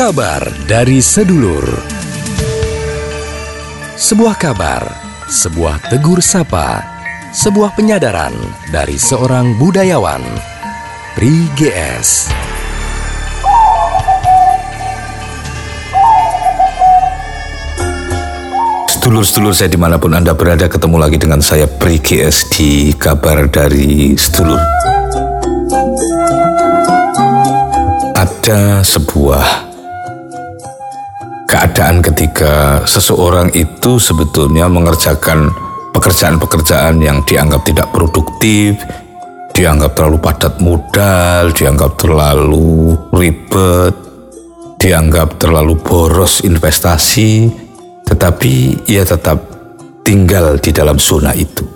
Kabar dari sedulur. Sebuah kabar, sebuah tegur sapa, sebuah penyadaran dari seorang budayawan. Pri GS. Sedulur-sedulur saya di mana pun Anda berada ketemu lagi dengan saya Pri GS di kabar dari sedulur. Ada sebuah keadaan ketika seseorang itu sebetulnya mengerjakan pekerjaan-pekerjaan yang dianggap tidak produktif, dianggap terlalu padat modal, dianggap terlalu ribet, dianggap terlalu boros investasi, tetapi ia tetap tinggal di dalam zona itu.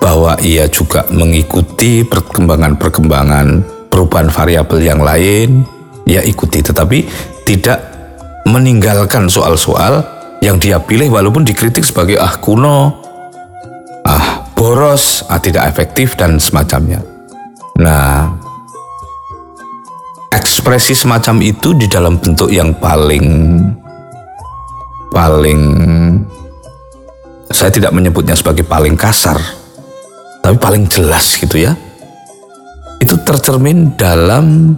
Bahwa ia juga mengikuti perkembangan-perkembangan perubahan variabel yang lain, ia ikuti, tetapi tidak meninggalkan soal-soal yang dia pilih walaupun dikritik sebagai ah kuno, ah boros, ah tidak efektif dan semacamnya. Nah, ekspresi semacam itu di dalam bentuk yang paling paling saya tidak menyebutnya sebagai paling kasar, tapi paling jelas gitu ya. Itu tercermin dalam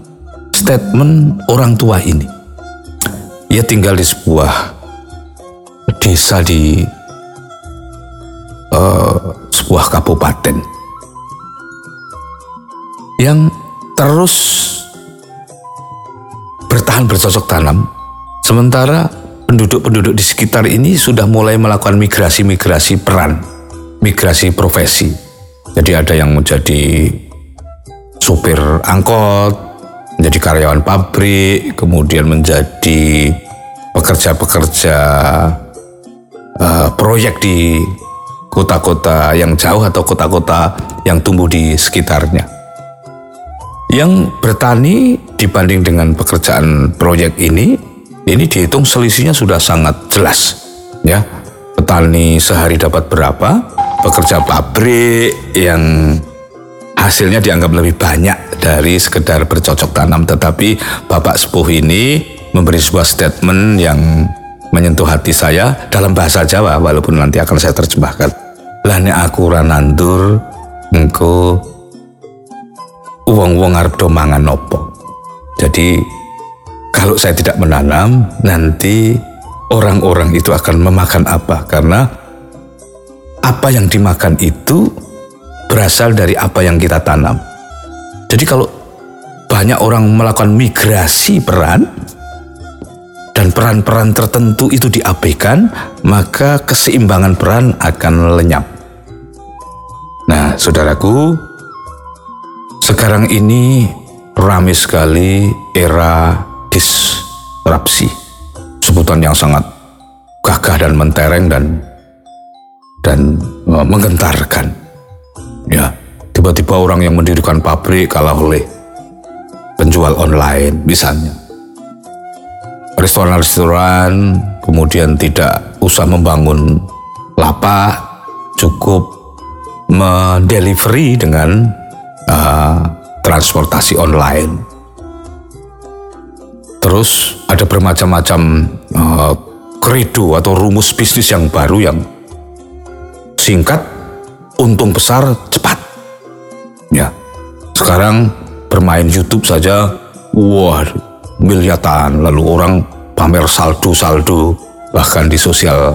statement orang tua ini. Ia tinggal di sebuah desa di uh, sebuah kabupaten yang terus bertahan bercocok tanam sementara penduduk-penduduk di sekitar ini sudah mulai melakukan migrasi-migrasi peran, migrasi profesi. Jadi ada yang menjadi supir angkot, menjadi karyawan pabrik, kemudian menjadi pekerja-pekerja uh, proyek di kota-kota yang jauh atau kota-kota yang tumbuh di sekitarnya. Yang bertani dibanding dengan pekerjaan proyek ini ini dihitung selisihnya sudah sangat jelas ya petani sehari dapat berapa pekerja pabrik yang hasilnya dianggap lebih banyak dari sekedar bercocok tanam tetapi Bapak Sepuh ini memberi sebuah statement yang menyentuh hati saya dalam bahasa Jawa walaupun nanti akan saya terjemahkan lah nek aku ranandur engko uang-uang arep do mangan nopo jadi kalau saya tidak menanam, nanti orang-orang itu akan memakan apa? Karena apa yang dimakan itu berasal dari apa yang kita tanam. Jadi kalau banyak orang melakukan migrasi peran dan peran-peran tertentu itu diabaikan, maka keseimbangan peran akan lenyap. Nah, saudaraku, sekarang ini ramai sekali era disrupsi. Sebutan yang sangat gagah dan mentereng dan dan uh, menggentarkan. Ya, tiba-tiba orang yang mendirikan pabrik kalah oleh penjual online misalnya. Restoran-restoran kemudian tidak usah membangun lapak, cukup mendelivery dengan uh, transportasi online Terus ada bermacam-macam uh, kredo atau rumus bisnis yang baru yang singkat, untung besar, cepat. Ya, sekarang bermain YouTube saja, wah miliatan. Lalu orang pamer saldo-saldo bahkan di sosial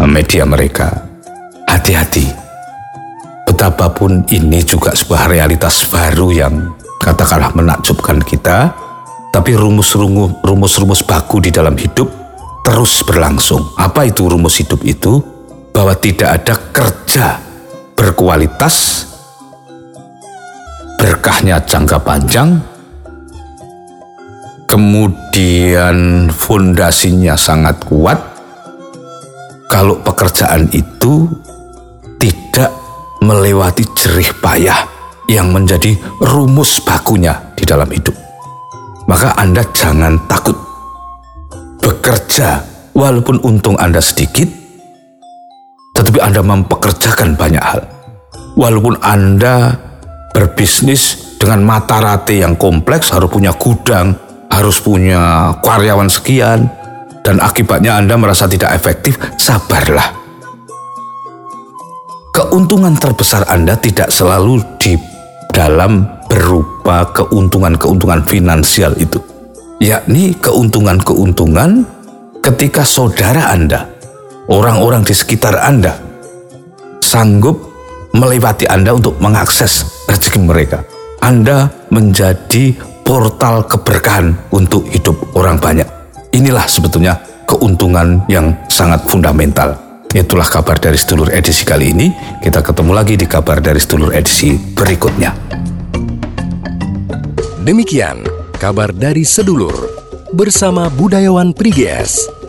uh, media mereka. Hati-hati. Betapapun ini juga sebuah realitas baru yang katakanlah menakjubkan kita, tapi rumus-rumus baku di dalam hidup terus berlangsung. Apa itu rumus hidup itu? Bahwa tidak ada kerja berkualitas, berkahnya jangka panjang, kemudian fondasinya sangat kuat. Kalau pekerjaan itu tidak melewati jerih payah yang menjadi rumus bakunya di dalam hidup maka Anda jangan takut bekerja walaupun untung Anda sedikit, tetapi Anda mempekerjakan banyak hal. Walaupun Anda berbisnis dengan mata rate yang kompleks, harus punya gudang, harus punya karyawan sekian, dan akibatnya Anda merasa tidak efektif, sabarlah. Keuntungan terbesar Anda tidak selalu di dalam berupa keuntungan-keuntungan finansial itu, yakni keuntungan-keuntungan ketika saudara Anda, orang-orang di sekitar Anda, sanggup melewati Anda untuk mengakses rezeki mereka. Anda menjadi portal keberkahan untuk hidup orang banyak. Inilah sebetulnya keuntungan yang sangat fundamental. Itulah kabar dari sedulur edisi kali ini. Kita ketemu lagi di kabar dari sedulur edisi berikutnya. Demikian kabar dari sedulur bersama budayawan Priges.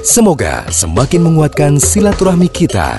Semoga semakin menguatkan silaturahmi kita